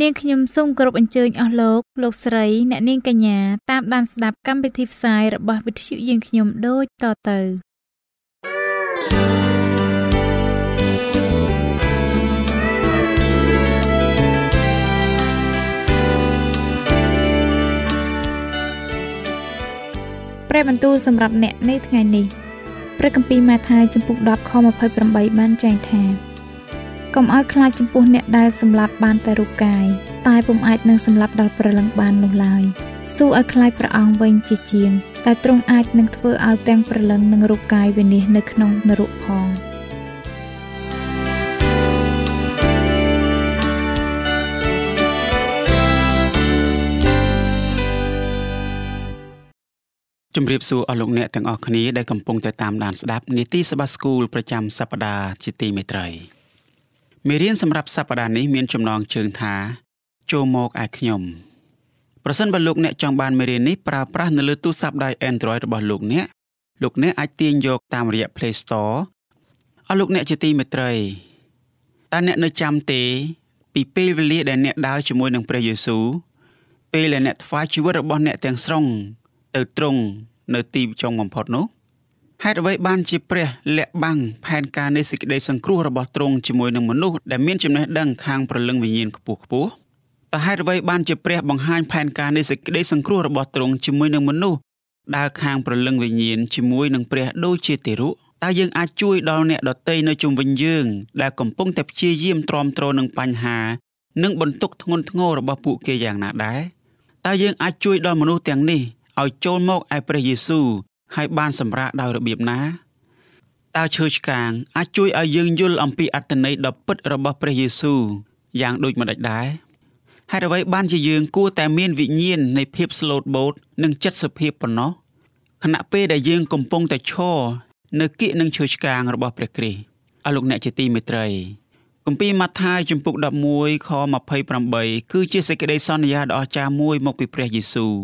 នាងខ្ញុំសូមគោរពអញ្ជើញអស់លោកលោកស្រីអ្នកនាងកញ្ញាតាមដានស្ដាប់កម្មវិធីផ្សាយរបស់វិទ្យុយើងខ្ញុំដូចតទៅព្រះបន្ទូលសម្រាប់អ្នកនៅថ្ងៃនេះព្រះគម្ពីរម៉ាថាយចំពុក10ខ28បានចែងថា កុំឲ្យខ្លាចចំពោះអ្នកដែលសម្លាប់បានតែរូបកាយតែពុំអាចនឹងសម្លាប់ដល់ព្រលឹងបាននោះឡើយស៊ូឲ្យខ្លាចព្រះអង្គវិញជាជាងតែទ្រង់អាចនឹងធ្វើឲ្យទាំងព្រលឹងនិងរូបកាយវិនិច្ឆ័យនៅក្នុងនរកផងជំរាបសួរអស់លោកអ្នកទាំងអស់គ្នាដែលកំពុងតែតាមដានស្ដាប់នីតិសភាស្គូលប្រចាំសប្ដាហ៍ជាទីមេត្រី មេរៀនសម្រាប់សប្តាហ៍នេះមានចំណងជើងថាចូលមកឯខ្ញុំប្រសិនបើលោកអ្នកចង់បានមេរៀននេះប្រើប្រាស់នៅលើទូរស័ព្ទដៃ Android របស់លោកអ្នកលោកអ្នកអាចទាញយកតាមរយៈ Play Store អស់លោកអ្នកជាទីមេត្រីតើអ្នកនៅចាំទេ ពីពេលវេលាដែលអ្នកដើរជាមួយនឹងព្រះយេស៊ូវពេលដែលអ្នកថ្វាយជីវិតរបស់អ្នកទាំងស្រុងទៅទ្រង់នៅទីចុងបំផុតនោះ ហេតុអ្វីបានជាព្រះលាក់បាំងផែនការនៃសេចក្តីសង្គ្រោះរបស់ទ្រង់ជាមួយនឹងមនុស្សដែលមានចំណេះដឹងខាងព្រលឹងវិញ្ញាណខ្ពស់ខ្ពស់តើហេតុអ្វីបានជាព្រះបង្ហាញផែនការនៃសេចក្តីសង្គ្រោះរបស់ទ្រង់ជាមួយនឹងមនុស្សដើរខាងព្រលឹងវិញ្ញាណជាមួយនឹងព្រះដូចជាទារុតើយើងអាចជួយដល់អ្នកដតីនៅជុំវិញយើងដែលកំពុងតែព្យាយាមទ្រាំទ្រនឹងបញ្ហា និងបន្ទុកធ្ងន់ធ្ងររបស់ពួកគេយ៉ាងណាដែរតើយើងអាចជួយដល់មនុស្សទាំងនេះឲ្យចូលមកឯព្រះយេស៊ូវ ហើយបានសម្រាកដោយរបៀបណាតើឈើឆ្កាងអាចជួយឲ្យយើងយល់អំពីអត្តន័យដ៏ពិតរបស់ព្រះយេស៊ូវយ៉ាងដូចម្តេចដែរហេតុអ្វីបានជាយើងគួរតែមានវិញ្ញាណនៃភាពស្លូតបូតនិងចិត្តសុភាពប៉ុណ្ណោះខណៈពេលដែលយើងកំពុងតែឈរនៅគៀកនឹងឈើឆ្កាងរបស់ព្រះគ្រីស្ទអស់លោកអ្នកជាទីមេត្រីគម្ពីរម៉ាថាយជំពូក11ខ28គឺជាសេចក្តីសន្យាដ៏អស្ចារ្យមួយមកពីព្រះយេស៊ូវ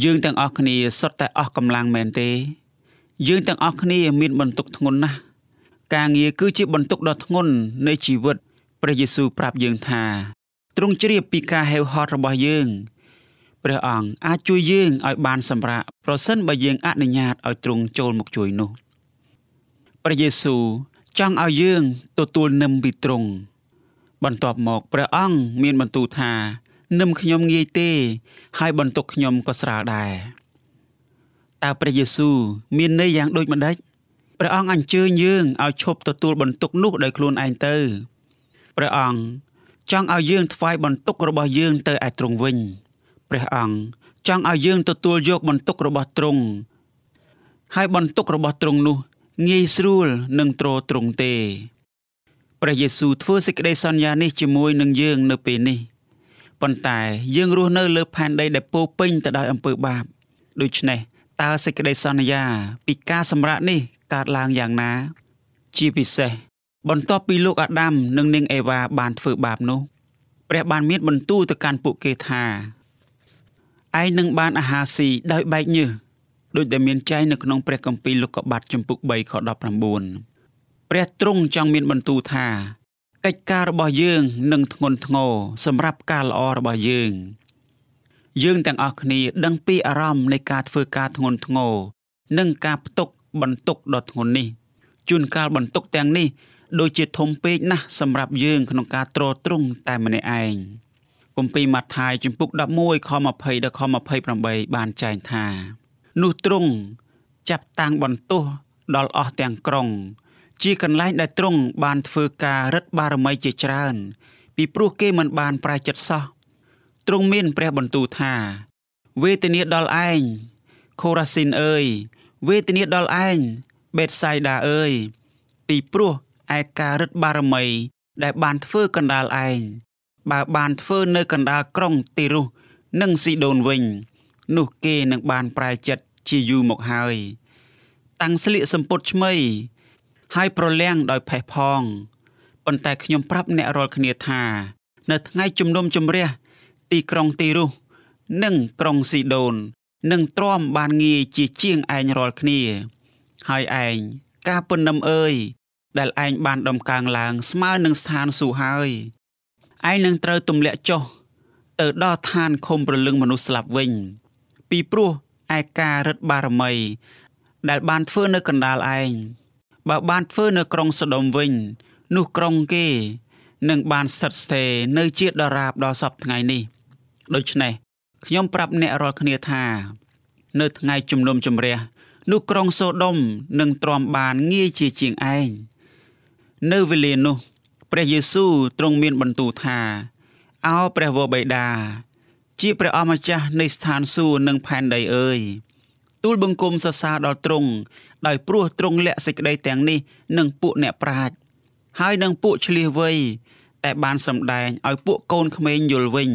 យើងទាំងអស់គ្នាសុទ្ធតែអស់កម្លាំងមែនទេ យើងទាំងអស់គ្នាមានបន្ទុកធ្ងន់ណាស់ការងារគឺជាបន្ទុកដ៏ធ្ងន់នៃជីវិតព្រះយេស៊ូវប្រាប់យើងថាទ្រង់ជ្រាបពីការហេវហត់របស់យើងព្រះអង្គអាចជួយយើងឲ្យបានសម្រាកប្រសិនបើយើងអនុញ្ញាតឲ្យទ្រង់ចូលមកជួយនោះព្រះយេស៊ូវចង់ឲ្យយើងទទួលនឹមពីទ្រង់បន្ទាប់មកព្រះអង្គមានបន្ទូលថា នឹមខ្ញុំងាយទេ ហើយបន្ទុកខ្ញុំក៏ស្រាលដែរតើព្រះយេស៊ូវមានន័យយ៉ាងដូចម្ដេចព្រះអង្គអញ្ជើញយើងឲ្យឈប់ទទួលបន្ទុកនោះដោយខ្លួនឯងទៅព្រះអង្គចង់ឲ្យយើងថ្វាយបន្ទុករបស់យើងទៅឯទ្រង់វិញព្រះអង្គចង់ឲ្យយើងទទួលយកបន្ទុករបស់ទ្រង់ហើយបន្ទុករបស់ទ្រង់នោះងាយស្រួលនឹងទ្រទ្រង់ទេព្រះយេស៊ូវធ្វើសេចក្តីសន្យានេះជាមួយនឹងយើងនៅពេលនេះ ប៉ុន្តែយើងរស់នៅលើផែនដីដែលពោពេញទៅដោយអំពើបាបដូច្នេះតើសេចក្តីសន្យា ពីការសម្រាកនេះកើតឡើងយ៉ាងណា ជាពិសេស បន្ទាប់ពីលោកអាដាម និងនាងអេវ៉ាបានធ្វើបាបនោះព្រះបានមានបន្ទូលទៅកាន់ពួកគេថាឯងនឹងបានអាហារស៊ីដោយបែកញើសដោយដែលមានចែងនៅក្នុងព្រះគម្ពីរលោកុបាទចំពុក3ខ19ព្រះទ្រង់ចង់មានបន្ទូលថា កិច្ចការរបស់យើងនឹងធ្ងន់ធ្ងរសម្រាប់ការល្អរបស់យើង យើងទាំងអស់គ្នាដឹងពីអារម្មណ៍នៃការធ្វើការធ្ងន់ធ្ងរនិងការផ្ទុកបន្ទុកដ៏ធ្ងន់នេះជួនកាលបន្ទុកទាំងនេះដូចជាធំពេកណាស់សម្រាប់យើងក្នុងការទ្រទ្រង់តែម្នាក់ឯងគម្ពីរម៉ាថាយជំពូក11ខ20ដល់ខ28បានចែងថា នោះទ្រង់ចាប់តាំងបន្ទោសដល់អស់ទាំងក្រុង ជាកន្លែងដែលទ្រង់បានធ្វើការរឹតបារមីជាច្រើន ពីព្រោះគេមិនបានប្រែចិត្តសោះទ្រង់មានព្រះបន្ទូលថា វេទនាដល់ឯងខូរ៉ាស៊ីនអើយវេទនាដល់ឯងបេតសាយដាអើយពីព្រោះឯការរឹតបារមី ដែលបានធ្វើកណ្ដាលឯងបើបានធ្វើនៅកណ្ដាលក្រុងទីរុសនិងស៊ីដូនវិញ នោះគេនឹងបានប្រែចិត្តជាយូរមកហើយ តាំងស្លៀកសម្ពុតឆ្មៃ ហើយប្រលាំងដោយផេះផងប៉ុន្តែខ្ញុំប្រាប់អ្នករាល់គ្នាថា នៅថ្ងៃជំនុំជម្រះទីក្រុងទីរុសនិងក្រុងស៊ីដូននឹងទ្រាំបានងាយជាជាងឯងរាល់គ្នា ហើយឯងការពន្នឹមអើយដែលឯងបានដំកើងឡើងស្មើនឹងស្ថានសួគ៌ហើយឯងនឹងត្រូវទម្លាក់ចុះទៅដល់ឋានឃុំប្រលឹងមនុស្សស្លាប់វិញ ពីព្រោះឯការរឹតបារមី ដែលបានធ្វើនៅកណ្ដាលឯង បើបានធ្វើនៅក្រុងសូដុំវិញ នោះក្រុងគេនឹងបានស្ថិតស្ថេរនៅជាតិដរាបដល់សពថ្ងៃនេះដូច្នេះខ្ញុំប្រាប់អ្នករាល់គ្នាថា នៅថ្ងៃជំនុំជម្រះនោះក្រុងសូដុំនឹងទ្រាំបានងាយជាជាងឯងនៅវេលានោះ ព្រះយេស៊ូវទ្រង់មានបន្ទូលថាអោព្រះវរបិតាជាព្រះអម្ចាស់នៃស្ថានសួគ៌និងផែនដីអើយទូលបង្គំសរសើរដល់ទ្រង់ ដោយព្រោះទ្រង់លាក់សេចក្តីទាំងនេះនឹងពួកអ្នកប្រាជ្ញហើយនឹងពួកឆ្លៀសវៃតែបានសម្ដែងឲ្យពួកកូនក្មេងយល់វិញ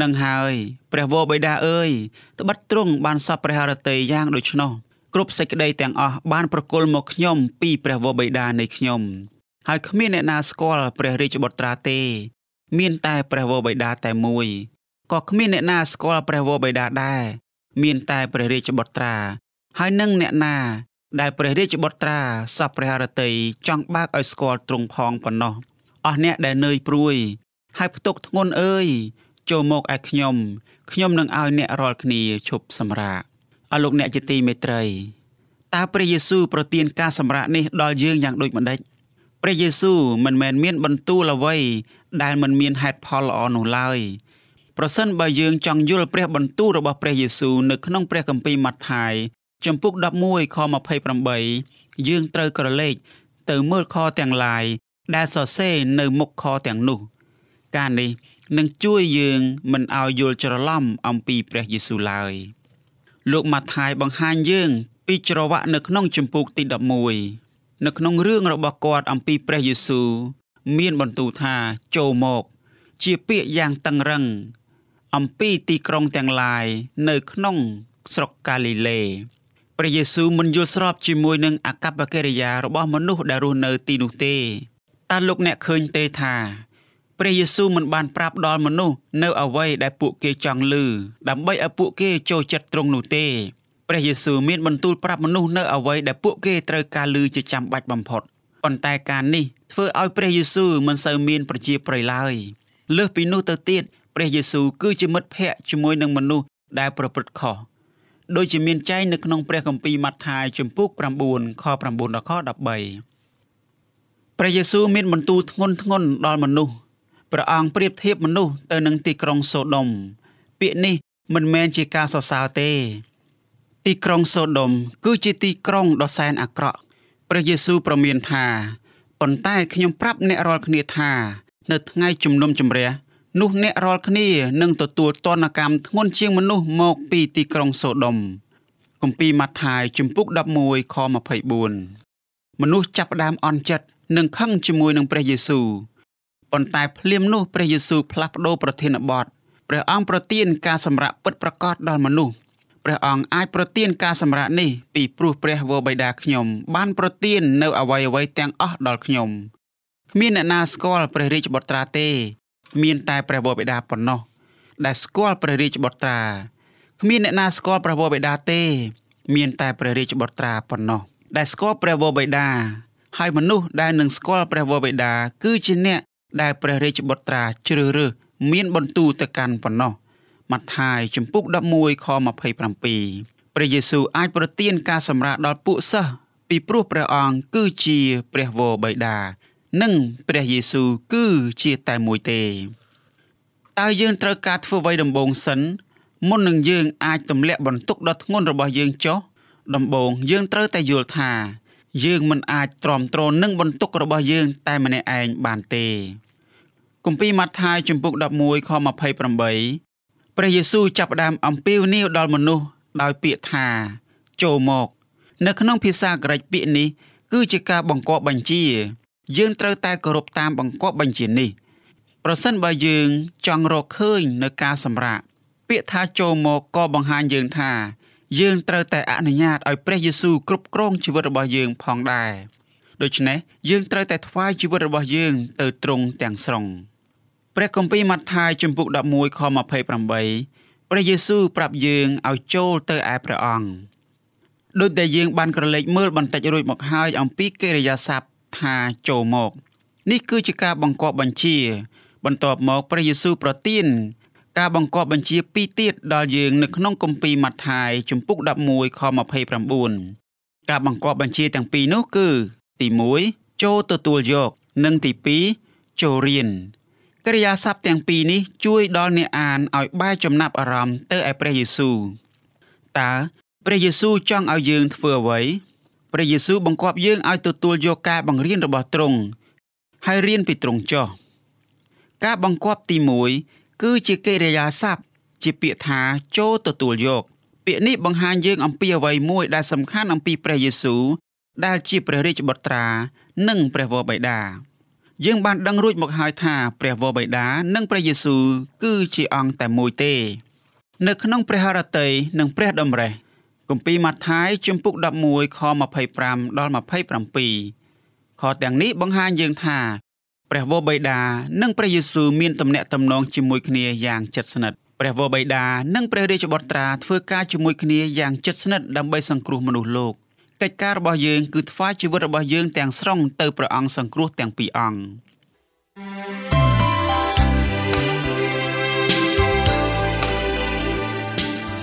នឹងហើយព្រះវរបិតាអើយត្បិតទ្រង់បានសពព្រះハរតីយ៉ាងដូច្នោះគ្រប់សេចក្តីទាំងអស់បានប្រគល់មកខ្ញុំពីព្រះវរបិតានៃខ្ញុំហើយគ្មានអ្នកណាស្គាល់ព្រះរាជបុត្រាទេ មានតែព្រះវរបិតាតែមួយក៏គ្មានអ្នកណាស្គាល់ព្រះវរបិតាដែរមានតែព្រះរាជបុត្រា ហើយនឹងអ្នកណា ដែលព្រះរាជបុត្រាសពព្រះハរតីចង់បើកឲ្យស្គាល់ទ្រង់ផងប៉ុណ្ណោះអស់អ្នកដែលនឿយព្រួយហើយផ្ទុកធ្ងន់អើយចូលមកឯខ្ញុំខ្ញុំនឹងឲ្យអ្នករាល់គ្នាឈប់សម្រាកអរលោកអ្នកជាទីមេត្រីតើព្រះយេស៊ូវប្រទានការសម្រាកនេះដល់យើងយ៉ាងដូចម្ដេចព្រះយេស៊ូវមិនមែនមានបន្ទូលអ្វីដែលមិនមានហេតុផលល្អនោះឡើយប្រសិនបើយើងចង់យល់ព្រះបន្ទូលរបស់ព្រះយេស៊ូវនៅក្នុងព្រះគម្ពីរម៉ាថាយ ចំពុក11ខ28យើងត្រូវក្រឡេកទៅមើលខទាំងឡាយដែលសរសេរនៅមុខខទាំងនោះ ការនេះនឹងជួយយើងមិនឲ្យយល់ច្រឡំអំពីព្រះយេស៊ូវឡើយលោកម៉ាថាយបង្ហាញយើងពីច្រវាក់នៅក្នុងជំពូកទី11នៅក្នុងរឿងរបស់គាត់អំពីព្រះយេស៊ូវមានបន្ទូលថាចូលមក ជាពាក្យយ៉ាងតឹងរឹង អំពីទីក្រុងទាំងឡាយនៅក្នុងស្រុកកាលីលេ ព្រះយេស៊ូវមិនយល់ស្របជាមួយនឹងអកប្បកិរិយារបស់មនុស្សដែលរស់នៅទីនោះទេតើលោកអ្នកឃើញទេថាព្រះយេស៊ូវមិនបានប្រាប់ដល់មនុស្សនៅអ្វីដែលពួកគេចង់ឮដើម្បីឲ្យពួកគេចូលចិត្តត្រង់នោះទេព្រះយេស៊ូវមានបន្ទូលប្រាប់មនុស្សនៅអ្វីដែលពួកគេត្រូវការឮជាចាំបាច់បំផុតប៉ុន្តែការនេះធ្វើឲ្យព្រះយេស៊ូវមិនសូវមានប្រជាប្រិយឡើយលើសពីនោះទៅទៀតព្រះយេស៊ូវគឺជាមិត្តភក្តិជាមួយនឹងមនុស្សដែលប្រព្រឹត្តខុស ដូចជាមានចែងនៅក្នុងព្រះគម្ពីរម៉ាថាយជំពូក9ខ9ដល់ខ13ព្រះយេស៊ូវមានបន្ទូលធ្ងន់ធ្ងរដល់មនុស្សព្រះអង្គប្រៀបធៀបមនុស្សទៅនឹងទីក្រុងសូដុំពាក្យនេះមិនមែនជាការសរសើរទេ ទីក្រុងសូដុំគឺជាទីក្រុងដ៏សែនអាក្រក់ព្រះយេស៊ូវប្រមានថាប៉ុន្តែខ្ញុំប្រាប់អ្នករាល់គ្នាថា នៅថ្ងៃជំនុំជម្រះ នោះអ្នករាល់គ្នានឹងទទួលទណ្ឌកម្មធ្ងន់ជាងមនុស្សមកពីទីក្រុងសូដុំគម្ពីរម៉ាថាយជំពូក11ខ24មនុស្សចាប់ផ្ដើមអន់ចិត្តនិងខឹងជាមួយនឹងព្រះយេស៊ូវប៉ុន្តែភ្លាមនោះព្រះយេស៊ូវផ្លាស់ប្ដូរប្រធានបទព្រះអង្គប្រទានការសម្រាកពិតប្រាកដដល់មនុស្សព្រះអង្គអាចប្រទានការសម្រាកនេះពីព្រោះព្រះវរបិតាខ្ញុំ បានប្រទាននៅអ្វីអ្វីទាំងអស់ដល់ខ្ញុំគ្មានអ្នកណាស្គាល់ព្រះរាជបុត្រាទេ មានតែព្រះវរបិតាប៉ុណ្ណោះដែលស្គាល់ព្រះរាជបុត្រាគ្មានអ្នកណាស្គាល់ព្រះវរបិតាទេ មានតែព្រះរាជបុត្រាប៉ុណ្ណោះដែលស្គាល់ព្រះវរបិតាហើយមនុស្សដែលនឹងស្គាល់ព្រះវរបិតាគឺជាអ្នកដែលព្រះរាជបុត្រាជ្រើសរើសមានបន្ទូលទៅកាន់ប៉ុណ្ណោះម៉ាថាយជំពូក11ខ27ព្រះយេស៊ូវអាចប្រទានការសម្រាកដល់ពួកសិស្សពីព្រោះព្រះអង្គគឺជាព្រះវរបិតា និងព្រះយេស៊ូវគឺជាតែមួយទេតើយើងត្រូវការធ្វើអ្វីដំបូងសិនមុននឹងយើងអាចទម្លាក់បន្ទុកដ៏ធ្ងន់របស់យើងចុះដំបូងយើងត្រូវតែយល់ថា យើងមិនអាចទ្រាំទ្រនឹងបន្ទុករបស់យើង តែម្នាក់ឯងបានទេគម្ពីរម៉ាថាយជំពូក11ខ28ព្រះយេស៊ូវចាប់ផ្ដើមអំពាវនាវដល់មនុស្សដោយពាក្យថាចូលមក នៅក្នុងភាសាក្រិកពាក្យនេះគឺជាការបង្គាប់បញ្ជា យើងត្រូវតែគោរពតាមបង្គាប់បញ្ជានេះប្រប្រសិនបើយើងចង់រកឃើញនៅការសម្រាកពាក្យថាចូលមកក៏បង្ហាញយើងថា យើងត្រូវតែអនុញ្ញាតឲ្យព្រះយេស៊ូវគ្រប់គ្រងជីវិតរបស់យើងផងដែរដូច្នេះយើងត្រូវតែថ្វាយជីវិតរបស់យើងទៅទ្រង់ទាំងស្រុងព្រះគម្ពីរម៉ាថាយជំពូក11ខ28ព្រះយេស៊ូវប្រាប់យើងឲ្យចូលទៅឯព្រះអង្គដូចដែលយើងបានក្រឡេកមើលបន្តិចរួចមកហើយអំពីកិរិយាសព្ទ ថាចូលមក នេះគឺជាការបង្គាប់បញ្ជា បន្ទាប់មកព្រះយេស៊ូវប្រទានការបង្គាប់បញ្ជាពីរទៀតដល់យើងនៅក្នុងគម្ពីរម៉ាថាយជំពូក11ខ29ការបង្គាប់បញ្ជាទាំងពីរនោះគឺ ទី1ចូលទទួលយក និងទី2ចូលរៀនកិរិយាសព្ទទាំងពីរនេះជួយដល់អ្នកអានឲ្យបែរចំណាប់អារម្មណ៍ទៅឯព្រះយេស៊ូវតើព្រះយេស៊ូវចង់ឲ្យយើងធ្វើអ្វី ព្រះយេស៊ូវបង្គាប់យើងឲ្យទទួលយកការបង្រៀនរបស់ទ្រង់ហើយរៀនពីទ្រង់ចុះការបង្គាប់ទី1គឺជាកិរិយាសព្ទជាពាក្យថាចូលទទួលយក ពាក្យនេះបង្ហាញយើងអំពីអ្វីមួយដែលសំខាន់អំពីព្រះយេស៊ូវដែលជាព្រះរាជបុត្រា និងព្រះវរបិតាយើងបានដឹងរួចមកហើយថាព្រះវរបិតានិងព្រះយេស៊ូវគឺជាអង្គតែមួយទេ នៅក្នុងព្រះハរតីនិងព្រះតម្រេះ គម្ពីរម៉ាថាយជំពូក11ខ25ដល់27ខទាំងនេះបង្ហាញយើងថាព្រះវរបិតានិងព្រះយេស៊ូវមានទំនាក់ទំនងជាមួយគ្នាយ៉ាងជិតស្និទ្ធព្រះវរបិតានិងព្រះរាជបុត្រាធ្វើការជាមួយគ្នាយ៉ាងជិតស្និទ្ធដើម្បីសង្គ្រោះមនុស្សលោកកិច្ចការរបស់យើងគឺថ្វាយជីវិតរបស់យើងទាំងស្រុងទៅព្រះអង្គសង្គ្រោះទាំងពីរអង្គ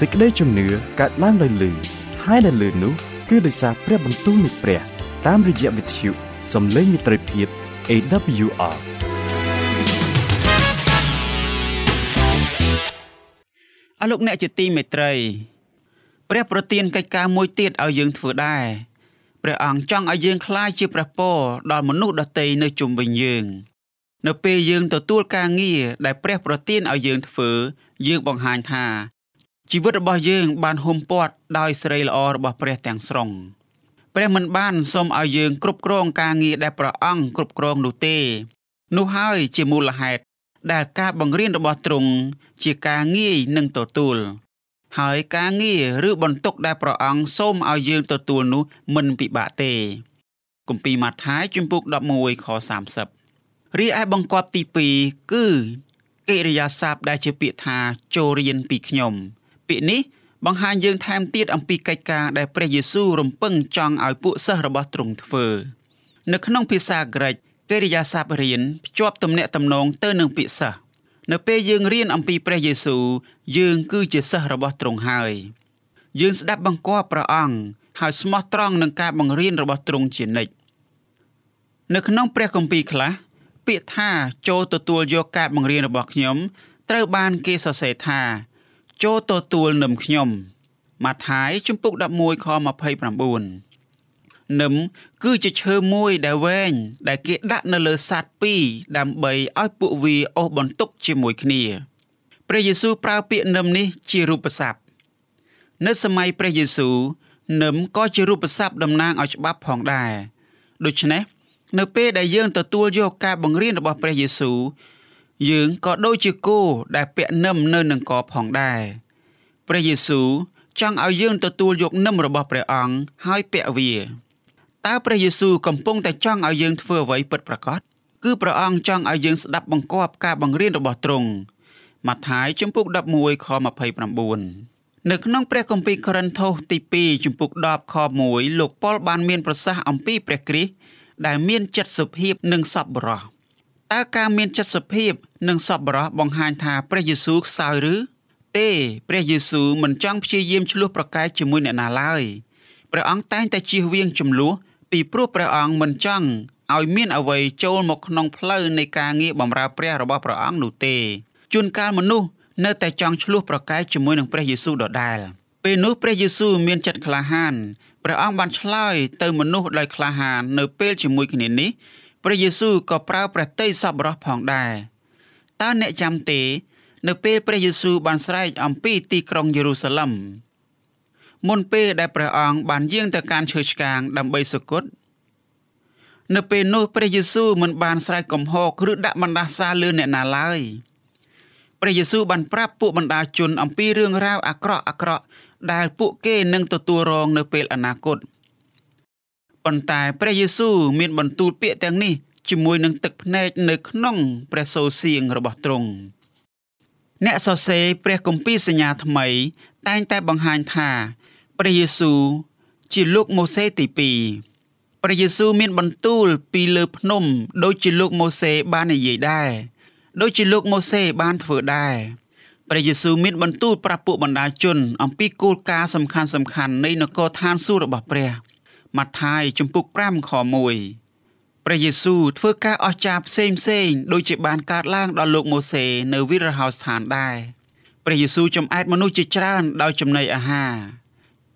សេចក្តីជំនឿកើតឡើងដោយលឺហើយដែលលឺនោះគឺដោយសារព្រះបន្ទូលនៃព្រះ តាមរយៈវិទ្យុសំឡេងមិត្តភាព AWR អរលោកអ្នកជាទីមេត្រីព្រះប្រទានកិច្ចការមួយទៀតឲ្យយើងធ្វើដែរព្រះអង្គចង់ឲ្យយើងក្លាយជាព្រះពរដល់មនុស្សដទៃនៅជុំវិញយើង នៅពេលយើងទទួលការងារដែលព្រះប្រទានឲ្យយើងធ្វើ យើងបង្ហាញថា ជីវិតរបស់យើងបានហុំព័ទ្ធដោយសេរីល្អរបស់ព្រះទាំងស្រុងព្រះមិនបានសូមឲ្យយើងគ្រប់គ្រងការងារដែលព្រះអង្គគ្រប់គ្រងនោះទេ នោះហើយជាមូលហេតុដែលការបង្រៀនរបស់ទ្រង់ជាការងាយនឹងទទួលហើយការងារឬបន្ទុកដែលព្រះអង្គសូមឲ្យយើងទទួលនោះមិនពិបាកទេគម្ពីរម៉ាថាយជំពូក11ខ30រីឯបង្គាប់ទី2គឺកិរិយាសព្ទដែលជាពាក្យថាចូលរៀនពីខ្ញុំ ពាក្យនេះបង្ហាញយើងថែមទៀតអំពីកិច្ចការដែលព្រះយេស៊ូវរំពឹងចង់ឲ្យពួកសិស្សរបស់ទ្រង់ធ្វើនៅក្នុងភាសាក្រិកកិរិយាសព្ទរៀនភ្ជាប់ទំនាក់ទំនងទៅនឹងពាក្យសិស្សនៅពេលយើងរៀនអំពីព្រះយេស៊ូវយើងគឺជាសិស្សរបស់ទ្រង់ហើយយើងស្ដាប់បង្គាប់ព្រះអង្គហើយស្មោះត្រង់នឹងការបង្រៀនរបស់ទ្រង់ជានិច្ចនៅក្នុងព្រះគម្ពីរខ្លះពាក្យថាចូលទទួលយកការបង្រៀនរបស់ខ្ញុំ ត្រូវបានគេសរសេរថា ចូលទទួលនឹមខ្ញុំម៉ាថាយជំពូក11ខ29នឹមគឺជាឈើមួយដែលវែងដែលគេដាក់នៅលើសត្វពីរដើម្បីឲ្យពួកវាអូសបន្ទុកជាមួយគ្នាព្រះយេស៊ូវប្រើពាក្យនឹមនេះជារូបស័ព្ទនៅសម័យព្រះយេស៊ូវនឹមក៏ជារូបស័ព្ទតំណាងឲ្យច្បាប់ផងដែរដូច្នេះនៅពេលដែលយើងទទួលយកការបង្រៀនរបស់ព្រះយេស៊ូវ យើងក៏ដូចជាគោដែលពាក់នឹមនៅនឹងកផងដែរព្រះយេស៊ូវចង់ឲ្យយើងទទួលយកនឹមរបស់ព្រះអង្គហើយពាក់វាតើព្រះយេស៊ូវកំពុងតែចង់ឲ្យយើងធ្វើអ្វីពិតប្រាកដគឺព្រះអង្គចង់ឲ្យយើងស្ដាប់បង្គាប់ការបង្រៀនរបស់ទ្រង់ម៉ាថាយជំពូក11ខ29នៅក្នុងព្រះគម្ពីរកូរិនថូសទី2ជំពូក10ខ1លោកប៉ុលបានមានប្រសាសន៍អំពីព្រះគ្រីស្ទដែលមានចិត្តសុភាពនិងសប្បុរស តើការមានចិត្តសុភាពនិងសប្បុរសបង្ហាញថាព្រះយេស៊ូវខ្សោយឬទេព្រះយេស៊ូវមិនចង់ព្យាយាមឆ្លោះប្រកែកជាមួយអ្នកណាឡើយព្រះអង្គតែងតែជៀសវាងចំនួនពីព្រោះព្រះអង្គមិនចង់ឲ្យមានអ្វីចូលមកក្នុងផ្លូវនៃការងារបម្រើព្រះរបស់ព្រះអង្គនោះទេជួនកាលមនុស្សនៅតែចង់ឆ្លោះប្រកែកជាមួយនឹងព្រះយេស៊ូវដដែលពេលនោះព្រះយេស៊ូវមានចិត្តក្លាហានព្រះអង្គបានឆ្លើយទៅមនុស្សដោយក្លាហាននៅពេលជាមួយគ្នានេះ ព្រះយេស៊ូវក៏ប្រើព្រះតីសប្បុរសផងដែរតើអ្នកចាំទេ នៅពេលព្រះយេស៊ូវបានស្រែកអំពីទីក្រុងយេរូសាឡិមមុនពេលដែលព្រះអង្គបានយាងទៅកាន់ឈើឆ្កាងដើម្បីសុគតនៅពេលនោះព្រះយេស៊ូវមិនបានស្រែកកំហកឬដាក់បណ្ដាសាលើអ្នកណាឡើយព្រះយេស៊ូវបានប្រាប់ពួកបណ្ដាជនអំពីរឿងរ៉ាវអាក្រក់អាក្រក់ដែលពួកគេនឹងទទួលរងនៅពេលអនាគត ប៉ុន្តែព្រះយេស៊ូវមានបន្ទូលពាក្យទាំងនេះជាមួយនឹងទឹកភ្នែកនៅក្នុងព្រះសូរសៀងរបស់ទ្រង់អ្នកសរសេរព្រះគម្ពីរសញ្ញាថ្មី តែងតែបង្ហាញថាព្រះយេស៊ូវជាលោកម៉ូសេទី2ព្រះយេស៊ូវមានបន្ទូលពីលើភ្នំ ដូចជាលោកម៉ូសេបាននិយាយដែរដូចជាលោកម៉ូសេបានធ្វើដែរព្រះយេស៊ូវមានបន្ទូលប្រាប់ពួកបណ្ដាជន អំពីគោលការណ៍សំខាន់សំខាន់នៃនគរឋានសួគ៌របស់ព្រះ ម៉ាថាយជំពូក5ខ1ព្រះយេស៊ូវធ្វើការអស្ចារ្យផ្សេងផ្សេងដូចជាបានកើតឡើងដល់លោកម៉ូសេនៅវិរហោស្ថានដែរព្រះយេស៊ូវចំអែតមនុស្សជាច្រើនដោយចំណីអាហារ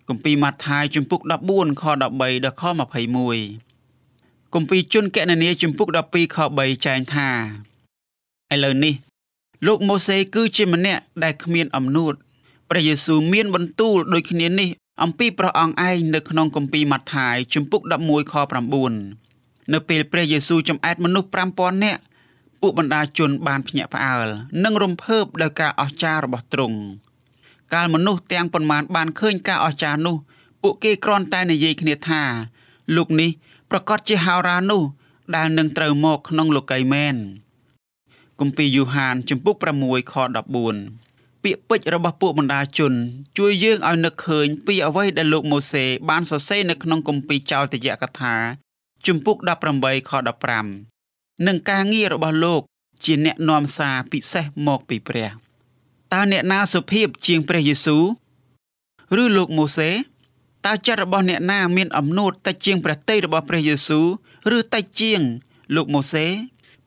គម្ពីរម៉ាថាយជំពូក14ខ13ដល់ខ21គម្ពីរជនគណនាជំពូក12ខ3ចែងថាឥឡូវនេះ លោកម៉ូសេគឺជាម្នាក់ដែលគ្មានអំនួតព្រះយេស៊ូវមានបន្ទូលដូចគ្នានេះ អំពីព្រះអង្គឯងនៅក្នុងគម្ពីរម៉ាថាយជំពូក11ខ9នៅពេលព្រះយេស៊ូវចំអែតមនុស្ស5000នាក់ពួកបណ្ដាជនបានភ្ញាក់ផ្អើលនិងរំភើបដោយការអស្ចារ្យរបស់ទ្រង់កាលមនុស្សទាំងប៉ុន្មានបានឃើញការអស្ចារ្យនោះ ពួកគេគ្រាន់តែនិយាយគ្នាថា លោកនេះប្រកាសជាហោរានោះដែលនឹងត្រូវមកក្នុងលោកីមែនគម្ពីរយូហាន ជំពូក6ខ14 ពាក្យពេចន៍របស់ពួកបណ្ដាជន ជួយយើងឲ្យនឹកឃើញពីអ្វីដែលលោកម៉ូសេបានសរសេរនៅក្នុងគម្ពីរចោលតយកថាជំពូក18ខ15និងការងាររបស់លោកជាអ្នកនាំសារពិសេសមកពីព្រះតើអ្នកណាសុភាពជាងព្រះយេស៊ូវឬលោកម៉ូសេតើចិត្តរបស់អ្នកណាមានអំណួតតិចជាងព្រះតីរបស់ព្រះយេស៊ូវឬតិចជាង លោកម៉ូសេ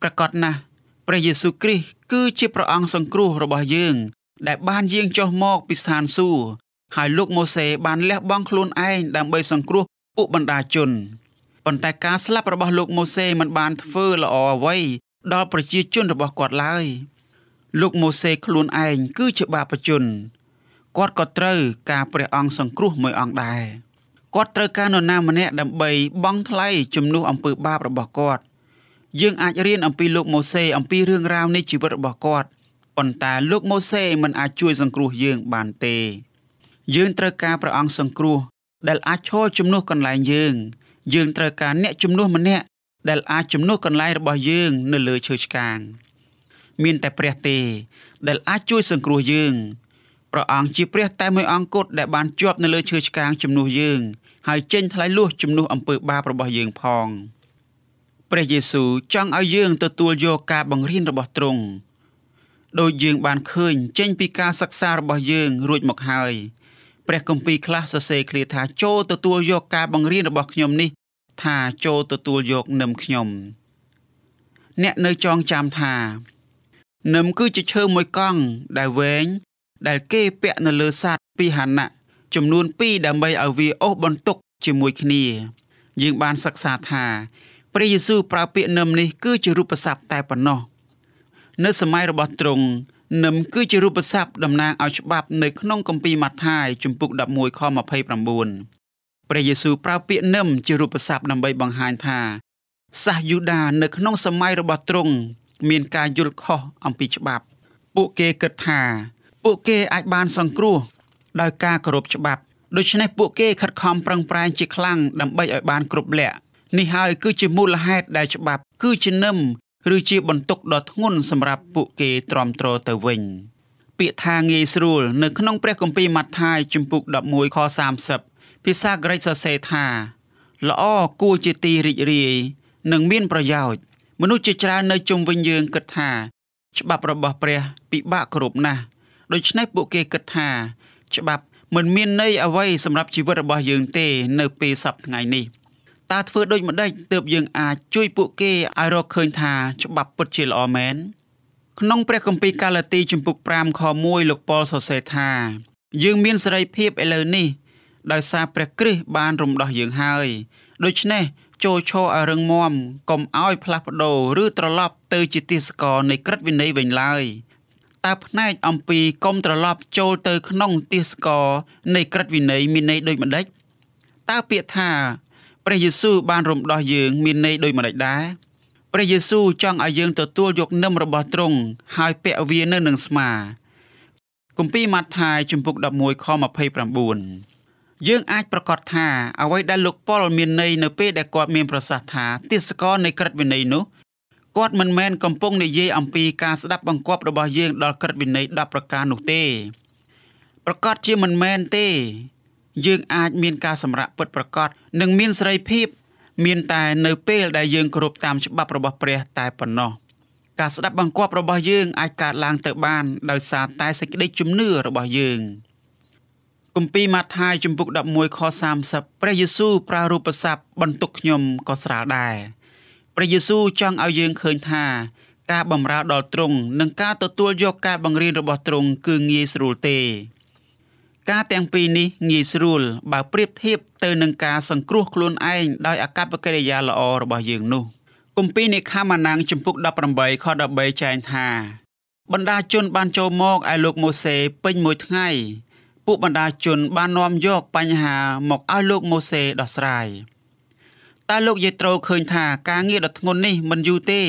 ប្រកាសណាស់ព្រះយេស៊ូវគ្រីស្ទគឺជាព្រះអង្គសង្គ្រោះរបស់យើង ដែលបានយាងចុះមកពីស្ថានសួគ៌ហើយលោកម៉ូសេបានលះបង់ខ្លួនឯងដើម្បីសង្គ្រោះពួកបណ្ដាជនប៉ុន្តែការស្លាប់របស់លោកម៉ូសេមិនបានធ្វើល្អអ្វីដល់ប្រជាជនរបស់គាត់ឡើយលោកម៉ូសេខ្លួនឯងគឺជាបាបជនគាត់ក៏ត្រូវការព្រះអង្គសង្គ្រោះមួយអង្គដែរគាត់ត្រូវការនរណាម្នាក់ដើម្បីបង់ថ្លៃជំនួសអំពើបាបរបស់គាត់យើងអាចរៀនអំពីលោកម៉ូសេអំពីរឿងរ៉ាវនៃជីវិតរបស់គាត់ ប៉ុន្តែលោកម៉ូសេមិនអាចជួយសង្គ្រោះយើងបានទេ យើងត្រូវការព្រះអង្គសង្គ្រោះ ដែលអាចឈរជំនួសកន្លែងយើង យើងត្រូវការអ្នកជំនួសម្នាក់ដែលអាចជំនួសកន្លែងរបស់យើង នៅលើឈើឆ្កាង មានតែព្រះទេ ដែលអាចជួយសង្គ្រោះយើងព្រះអង្គជាព្រះតែមួយអង្គគត់ដែលបានជាប់នៅលើឈើឆ្កាងជំនួសយើងហើយចេញថ្លៃលួសជំនួសអំពើបាបរបស់យើងផងព្រះយេស៊ូវចង់ឲ្យយើងទទួលយកការបង្រៀនរបស់ទ្រង់ ដោយយើងបានឃើញចេញពីការសិក្សារបស់យើងរួចមកហើយព្រះគម្ពីរខ្លះសរសេរឃ្លាថាចូលទទួលយកការបង្រៀនរបស់ខ្ញុំនេះ ថាចូលទទួលយកនឹមខ្ញុំអ្នកនៅចងចាំថានឹមគឺជាឈើមួយកង់ដែលវែងដែលគេពាក់នៅលើសត្វពីហណៈចំនួន2ដើម្បីឲ្យវាអូសបន្ទុកជាមួយគ្នា យើងបានសិក្សាថាព្រះយេស៊ូវប្រើពាក្យនឹមនេះគឺជារូបស័ព្ទតែប៉ុណ្ណោះ នៅសម័យរបស់ទ្រង់នឹមគឺជារូបស័ព្ទតំណាងឲ្យច្បាប់នៅក្នុងគម្ពីរម៉ាថាយជំពូក11ខ29ព្រះយេស៊ូវប្រើពាក្យនឹមជារូបស័ព្ទដើម្បីបង្ហាញថាសាសយូដានៅក្នុងសម័យរបស់ទ្រង់មានការយល់ខុសអំពីច្បាប់ ពួកគេគិតថា ពួកគេអាចបានសង្គ្រោះដោយការគោរពច្បាប់ដូច្នេះពួកគេខិតខំប្រឹងប្រែងជាខ្លាំងដើម្បីឲ្យបានគ្រប់លក្ខនេះហើយគឺជាមូលហេតុដែលច្បាប់ គឺជានឹម ឬជាបន្ទុកដ៏ធ្ងន់សម្រាប់ពួកគេទ្រាំទ្រទៅវិញពាក្យថាងាយស្រួលនៅក្នុងព្រះគម្ពីរម៉ាថាយជំពូក11ខ30ភាសាក្រិកសរសេរថាល្អគួរជាទីរីករាយនិងមានប្រយោជន៍មនុស្សជាច្រើននៅជុំវិញយើងគិតថា ច្បាប់របស់ព្រះពិបាកគ្រប់ណាស់ដូច្នេះពួកគេគិតថា ច្បាប់មិនមានន័យអ្វីសម្រាប់ជីវិតរបស់យើងទេ នៅពេលសប្តាហ៍ថ្ងៃនេះ។ តើធ្វើដូចម្ដេចទើបយើងអាចជួយពួកគេឲ្យរកឃើញថាច្បាប់ពិតជាល្អមែនក្នុងព្រះគម្ពីរកាឡាទីជំពូក5ខ1លោកប៉ុលសរសេរថា យើងមានសេរីភាពឥឡូវនេះ ដោយសារព្រះគ្រីស្ទបានរំដោះយើងហើយដូច្នេះចូលឈរឲ្យរឹងមាំកុំឲ្យផ្លាស់ប្ដូរឬត្រឡប់ទៅជាទាសករនៃក្រឹតវិន័យវិញឡើយតើផ្នែកអំពីកុំត្រឡប់ចូលទៅក្នុងទាសករនៃក្រឹតវិន័យមានន័យដូចម្ដេចតើពាក្យថា ព្រះយេស៊ូវបានរំដោះយើងមានន័យដូចម្តេចដែរព្រះយេស៊ូវចង់ឲ្យយើងទទួលយកនឹមរបស់ទ្រង់ហើយពាក់វានៅនឹងស្មាគម្ពីរម៉ាថាយជំពូក11ខ29យើងអាចប្រកាសថាអ្វីដែលលោកប៉ុលមានន័យនៅពេលដែលគាត់មានប្រសាសន៍ថាទាសករនៃក្រឹតវិន័យនោះគាត់មិនមែនកំពុងនិយាយអំពីការស្ដាប់បង្គាប់របស់យើងដល់ក្រឹតវិន័យ10ប្រការនោះទេប្រកាសជាមិនមែនទេ យើងអាចមានការសម្រេចពិតប្រកបនិងមានសេរីភាព មានតែនៅពេលដែលយើងគោរពតាមច្បាប់របស់ព្រះតែប៉ុណ្ណោះការស្ដាប់បង្គាប់របស់យើងអាចកើតឡើងទៅបានដោយសារតែសេចក្តីជំនឿរបស់យើងគម្ពីរម៉ាថាយជំពូក11ខ30ព្រះយេស៊ូវប្រើរូបស័ព្ទបន្ទុកខ្ញុំក៏ស្រាលដែរព្រះយេស៊ូវចង់ឲ្យយើងឃើញថាការបម្រើដល់ទ្រង់និងការទទួលយកការបង្រៀនរបស់ទ្រង់គឺងាយស្រួលទេ ការទាំងពីរនេះងាយស្រួលបើប្រៀបធៀបទៅនឹងការសង្គ្រោះខ្លួនឯងដោយអកប្បកិរិយាល្អរបស់យើងនោះគម្ពីរនេខាម៉ាណាំងជំពូក18ខ13ចែងថាបណ្ដាជនបានចូលមកឯលោកម៉ូសេពេញមួយថ្ងៃពួកបណ្ដាជនបាននាំយកបញ្ហាមកឲ្យលោកម៉ូសេដោះស្រាយតើលោកយេត្រូឃើញថាការងារដ៏ធ្ងន់នេះមិនយូរទេ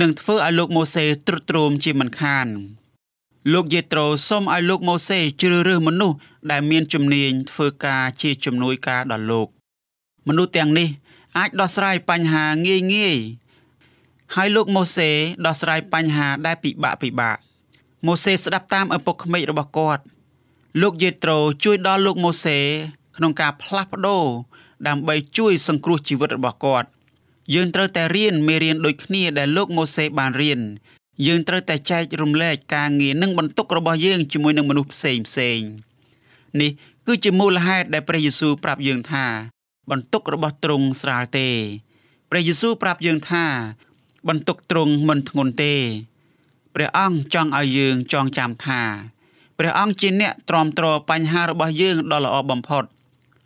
នឹងធ្វើឲ្យលោកម៉ូសេទ្រុឌទ្រោមជាមិនខាន លោកយេត្រូសូមឲ្យលោកម៉ូសេជ្រើសរើសមនុស្សដែលមានជំនាញធ្វើការជាជំនួយការដល់លោក មនុស្សទាំងនេះ អាចដោះស្រាយបញ្ហាងាយងាយហើយលោកម៉ូសេដោះស្រាយបញ្ហាដែលពិបាកពិបាកម៉ូសេស្ដាប់តាមឪពុកក្មេករបស់គាត់លោកយេត្រូជួយដល់លោកម៉ូសេក្នុងការផ្លាស់ប្ដូរដើម្បីជួយសង្គ្រោះជីវិតរបស់គាត់យើងត្រូវតែរៀនមេរៀនដូចគ្នាដែលលោកម៉ូសេបានរៀន យើងត្រូវតែចែករំលែកការងារនិងបន្ទុករបស់យើងជាមួយនឹងមនុស្សផ្សេងផ្សេងនេះគឺជាមូលហេតុដែលព្រះយេស៊ូវប្រាប់យើងថា បន្ទុករបស់ទ្រង់ស្រាលទេព្រះយេស៊ូវប្រាប់យើងថា បន្ទុកទ្រង់មិនធ្ងន់ទេព្រះអង្គចង់ឲ្យយើងចងចាំថាព្រះអង្គជាអ្នកទ្រាំទ្របញ្ហារបស់យើងដ៏ល្អបំផុត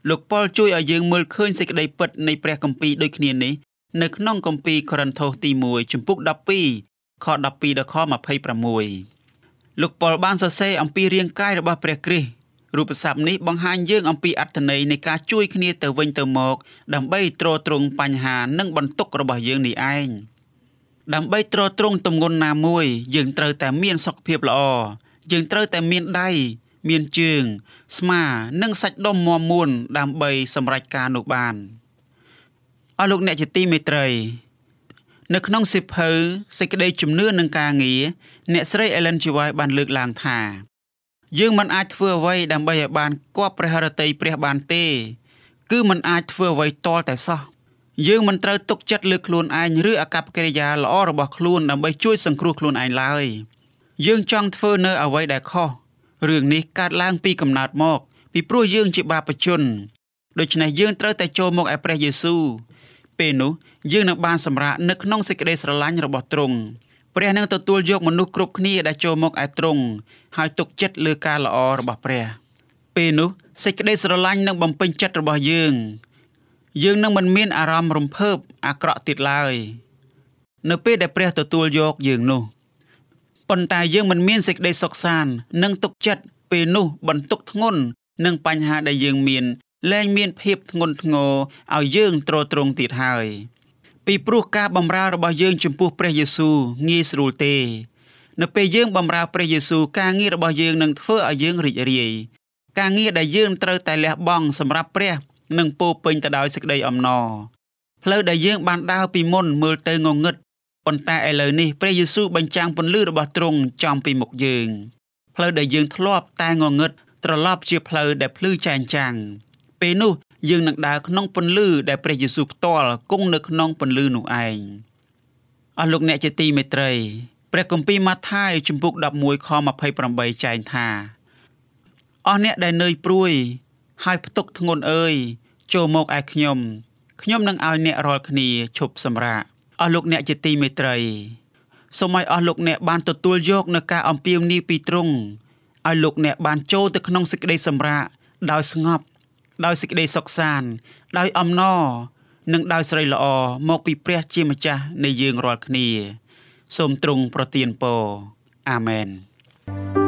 លោកប៉ុលជួយឲ្យយើងមើលឃើញសេចក្តីពិតនៃព្រះគម្ពីរដូចគ្នានេះនៅក្នុងគម្ពីរកូរិនថូសទី1ជំពូក12 ខ12ដល់ខ26លោកប៉ុលបានសរសេរអំពីរាងកាយរបស់ព្រះគ្រីស្ទរូបស័ព្ទនេះបង្ហាញយើងអំពីអត្ថន័យនៃការជួយគ្នាទៅវិញទៅមក ដើម្បីទ្រទ្រង់បញ្ហានិងបន្ទុករបស់យើងនេះឯងដើម្បីទ្រទ្រង់ទម្ងន់ណាមួយ យើងត្រូវតែមានសុខភាពល្អយើងត្រូវតែមានដៃមានជើង ស្មានិងសាច់ដុំមាំមួនដើម្បីសម្រេចការនោះបានអស់លោកអ្នកជាទីមេត្រី នៅក្នុងសិភៅសេចក្តីជំនឿនឹងការងារអ្នកស្រី Ellen G. White បានលើកឡើងថាយើងមិនអាចធ្វើអ្វីដើម្បីឲ្យបានគប់ព្រះハរតីព្រះបានទេ គឺមិនអាចធ្វើអ្វីតលតែសោះយើងមិនត្រូវទុកចិត្តលើខ្លួនឯងឬអកប្បកិរិយាល្អរបស់ខ្លួនដើម្បីជួយសង្គ្រោះខ្លួនឯងឡើយយើងចង់ធ្វើនៅអ្វីដែលខុសរឿងនេះកើតឡើងពីកំណើតមក ពីព្រោះយើងជាបាបជនដូច្នេះយើងត្រូវតែចូលមកឯព្រះយេស៊ូវ ពេលនោះយើងនឹងបានសម្រាកនៅក្នុងសេចក្តីស្រឡាញ់របស់ទ្រង់ព្រះនឹងទទួលយកមនុស្សគ្រប់គ្នាដែលចូលមកឯទ្រង់ហើយទុកចិត្តលើការល្អរបស់ព្រះ ពេលនោះសេចក្តីស្រឡាញ់នឹងបំពេញចិត្តរបស់យើង យើងនឹងមិនមានអារម្មណ៍រំភើបអាក្រក់ទៀតឡើយនៅពេលដែលព្រះទទួលយកយើងនោះប៉ុន្តែយើងមិនមានសេចក្តីសុខសាន្តនិងទុកចិត្តពេលនោះបន្ទុកធ្ងន់និងបញ្ហាដែលយើងមាន លែងមានភាពធ្ងន់ធ្ងរឲ្យយើងទ្រទ្រង់ទៀតហើយពីព្រោះការបម្រើរបស់យើងចំពោះព្រះយេស៊ូវងាយស្រួលទេ នៅពេលយើងបម្រើព្រះយេស៊ូវការងាររបស់យើងនឹងធ្វើឲ្យយើងរីករាយការងារដែលយើងត្រូវតែលះបង់សម្រាប់ព្រះនឹងពោពេញទៅដោយសេចក្តីអំណរផ្លូវដែលយើងបានដើរពីមុនមើលទៅងងឹតប៉ុន្តែឥឡូវនេះព្រះយេស៊ូវបញ្ចាំងពន្លឺរបស់ទ្រង់ចំពីមុខយើងផ្លូវដែលយើងធ្លាប់តែងងឹតត្រឡប់ជាផ្លូវដែលភ្លឺចែងចាំង ពេលនោះយើងនឹងដើរក្នុងពន្លឺដែលព្រះយេស៊ូវផ្ទាល់គង់នៅក្នុងពន្លឺនោះឯងអស់លោកអ្នកជាទីមេត្រីព្រះគម្ពីរម៉ាថាយជំពូក11ខ28ចែងថាអស់អ្នកដែលនឿយព្រួយ ហើយផ្ទុកធ្ងន់អើយចូលមកឯខ្ញុំខ្ញុំនឹងឲ្យអ្នករាល់គ្នាឈប់សម្រាកអស់លោកអ្នកជាទីមេត្រីសូមឲ្យអស់លោកអ្នកបានទទួលយកនៅការអំពាវនាវពីទ្រង់ឲ្យលោកអ្នកបានចូលទៅក្នុងសេចក្តីសម្រាកដោយស្ងប់ ដោយសេចក្តីសុខសាន្តដោយអំណរនិងដោយស្រីល្អមកពីព្រះជាម្ចាស់នៃយើងរាល់គ្នា សូមទ្រង់ប្រទានពរអាមែនបើសិ